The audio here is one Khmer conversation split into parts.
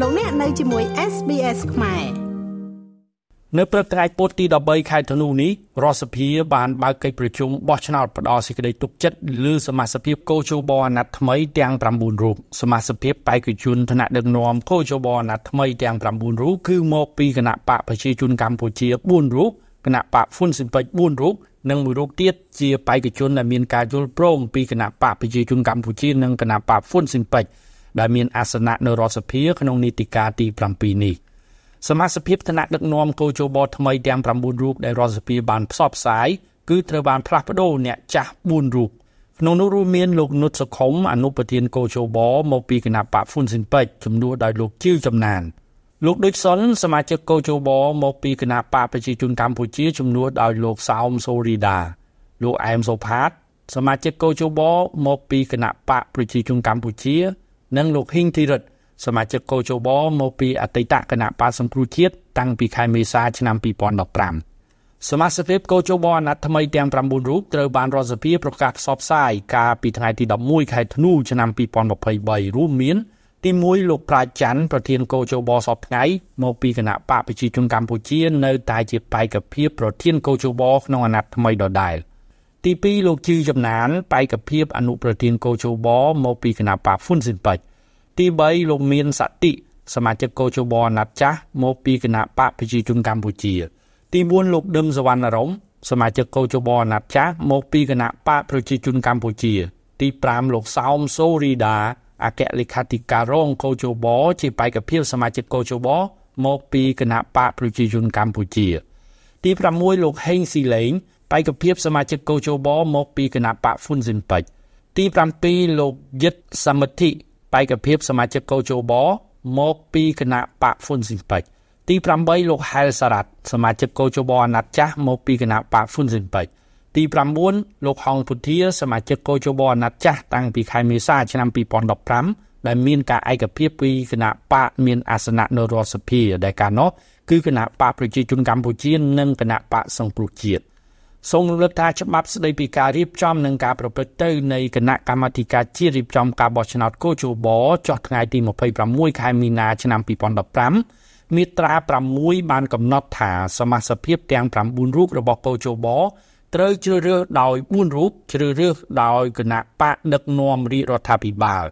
លោកអ្នកនៅជាមួយ SBS ខ្មែរនៅព្រឹកថ្ងៃពុធទី13ខែធ្នូនេះរដ្ឋសភាបានបើកកិច្ចប្រជុំបោះឆ្នោតផ្ដល់សេចក្តីទុកចិត្តលើសមាជិកកោជបអាណត្តិថ្មីទាំង9រូបសមាជិកបេក្ខជនថ្នាក់ដឹកនាំកោជបអាណត្តិថ្មីទាំង9រូបគឺមកពីគណៈបកប្រជាជនកម្ពុជា4រូបគណៈបកហ្វុនស៊ីនពេច4រូបនិងមួយរូបទៀតជាបេក្ខជនដែលមានការយល់ព្រមពីគណៈបកប្រជាជនកម្ពុជានិងគណៈបកហ្វុនស៊ីនពេច ដែលមានអាសនៈនៅរដ្ឋសភាក្នុងនីតិកាលទី7នេះសមាជិកថ្នាក់ដឹកនាំកោជបថ្មីទាំង9រូបដែលរដ្ឋសភាបានផ្សព្វផ្សាយគឺត្រូវបានផ្លាស់ប្ដូរអ្នកចាស់4រូបក្នុងនោះរួមមានលោកនុតសុខុមអនុប្រធានកោជបមកពីគណៈបកហ្វុនស៊ិនពេជ្រជំនួសដោយលោកជីវចំណានលោកដូចសុនសមាជិកកោជបមកពីគណៈបកប្រជាជនកម្ពុជាជំនួសដោយលោកសោមសូរីដាលោកអែមសុផាតសមាជិកកោជបមកពីគណៈបកប្រជាជនកម្ពុជា និងលោកហ៊ីងធីរិតសមាជិកកោជបមកពីអតីតគណៈបកសង្គ្រោះជាតិតាំងពីខែមេសាឆ្នាំ2015សមាជិកកោជបអាណត្តិថ្មីទាំង9រូបត្រូវបានរដ្ឋសភាប្រកាសផ្សព្វផ្សាយកាលពីថ្ងៃទី11ខែធ្នូឆ្នាំ2023រួមមានទី1លោកប្រាជ្ញច័ន្ទប្រធានកោជបសពថ្ងៃមកពីគណៈបកប្រជាជនកម្ពុជានៅតែជាបេក្ខភាពប្រធានកោជបក្នុងអាណត្តិថ្មីដដែលទី2លោកជឺចំណានបេក្ខភាពអនុប្រធានកោជបមកពីគណៈបកហ្វុនស៊ិនប៉ិច ទី3លោកមានសតិសមាជិកកោជបអាណត្តិចាស់មកពីគណៈបកប្រជាជនកម្ពុជា ទី4លោកដឹមសវណ្ណរមសមាជិកកោជបអាណត្តិចាស់មកពីគណៈបកប្រជាជនកម្ពុជា ទី5លោកសោមសូរីដាអគ្គលេខាធិការរងកោជបជាបេក្ខភាពសមាជិកកោជបមកពីគណៈបកប្រជាជនកម្ពុជា ទី6លោកហេងស៊ីលេងបេក្ខភាពសមាជិកកោជបមកពីគណៈបកហ្វុនស៊ិនពេជ្រទី7លោកយិតសមិទ្ធិ បេក្ខភាពសមាជិកកោជបមកពីគណៈបកហ្វុនស៊ីនពេចទី8លោកហែលសារ៉ាត់សមាជិកកោជបអាណត្តិចាស់មកពីគណៈបកហ្វុនស៊ីនពេចទី9លោកហងពុធាសមាជិកកោជបអាណត្តិចាស់តាំងពីខែមេសាឆ្នាំ2015ដែលមានការឯកភាពពីគណៈបកមានអាសនៈនៅរដ្ឋសភាដែលកាលនោះគឺគណៈបកប្រជាជនកម្ពុជានិងគណៈបកសង្គ្រោះជាតិ សូមរំលឹកថាច្បាប់ស្តីពីការរៀបចំនិងការប្រព្រឹត្តទៅនៃគណៈកម្មាធិការជាតិរៀបចំការបោះឆ្នោតកោជបចុះថ្ងៃទី26ខែមីនាឆ្នាំ2015មាត្រា6បានកំណត់ថាសមាជិកភាពទាំង9រូបរបស់កោជបត្រូវជ្រើសរើសដោយ4រូបជ្រើសរើសដោយគណៈបកដឹកនាំរាជរដ្ឋាភិបាល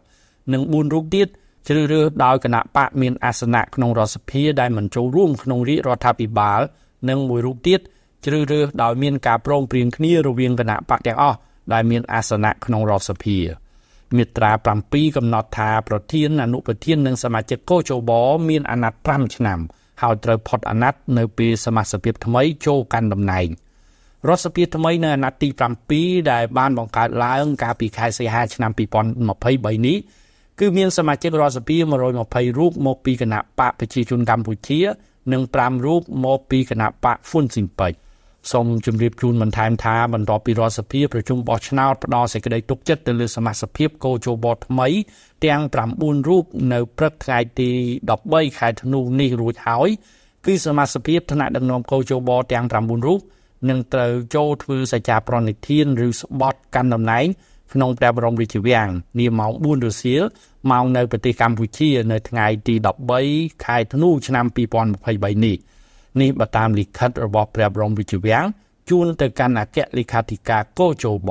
និង4រូបទៀតជ្រើសរើសដោយគណៈបកមានអាសនៈក្នុងរដ្ឋសភាដែលមិនចូលរួមក្នុងរាជរដ្ឋាភិបាលនិងមួយរូបទៀត ជ្រើសរើសដោយមានការព្រមព្រៀងគ្នារវាងគណៈបកទាំងអស់ដែលមានអាសនៈក្នុងរដ្ឋសភាមាត្រា7កំណត់ថាប្រធានអនុប្រធាននិងសមាជិកកោជបមានអាណត្តិ5ឆ្នាំហើយត្រូវផុតអាណត្តិនៅពេលសមាជិកភាពថ្មីចូលកាន់តំណែងរដ្ឋសភាថ្មីនៅអាណត្តិទី7ដែលបានបង្កើតឡើងកាលពីខែសីហាឆ្នាំ2023នេះគឺមានសមាជិករដ្ឋសភា120រូបមកពីគណៈបកប្រជាជនកម្ពុជា និង5រូបមកពីគណៈបកហ្វុនស៊ីនប៉ិច សូមជម្រាបជូនបន្ថែមថាបន្ទាប់ពីរដ្ឋសភាប្រជុំបោះឆ្នោតផ្ដល់សេចក្តីទុកចិត្តទៅលើសមាជិកភាពកោជបថ្មី ទាំង9រូបនៅព្រឹកថ្ងៃទី13ខែធ្នូនេះរួចហើយគឺសមាជិកភាពថ្នាក់ដឹកនាំកោជបទាំង9រូបនឹងត្រូវចូលធ្វើសច្ចាប្រណិធានឬស្បត់កាន់តំណែងក្នុងព្រះបរមរាជវាំងនាម៉ោង4រសៀលម៉ោងនៅប្រទេសកម្ពុជា នៅថ្ងៃទី13ខែធ្នូឆ្នាំ2023នេះ នេះបើតាមលិខិតរបស់ព្រះបរមរាជវាំងជូនទៅកាន់អគ្គលេខាធិការកោជប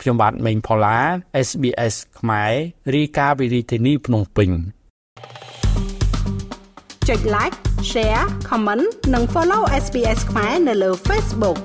ខ្ញុំបាទមេងផល្លា SBS ខ្មែររីកាវិរិទ្ធនីភ្នំពេញចុច like share comment និង follow SBS ខ្មែរនៅលើ Facebook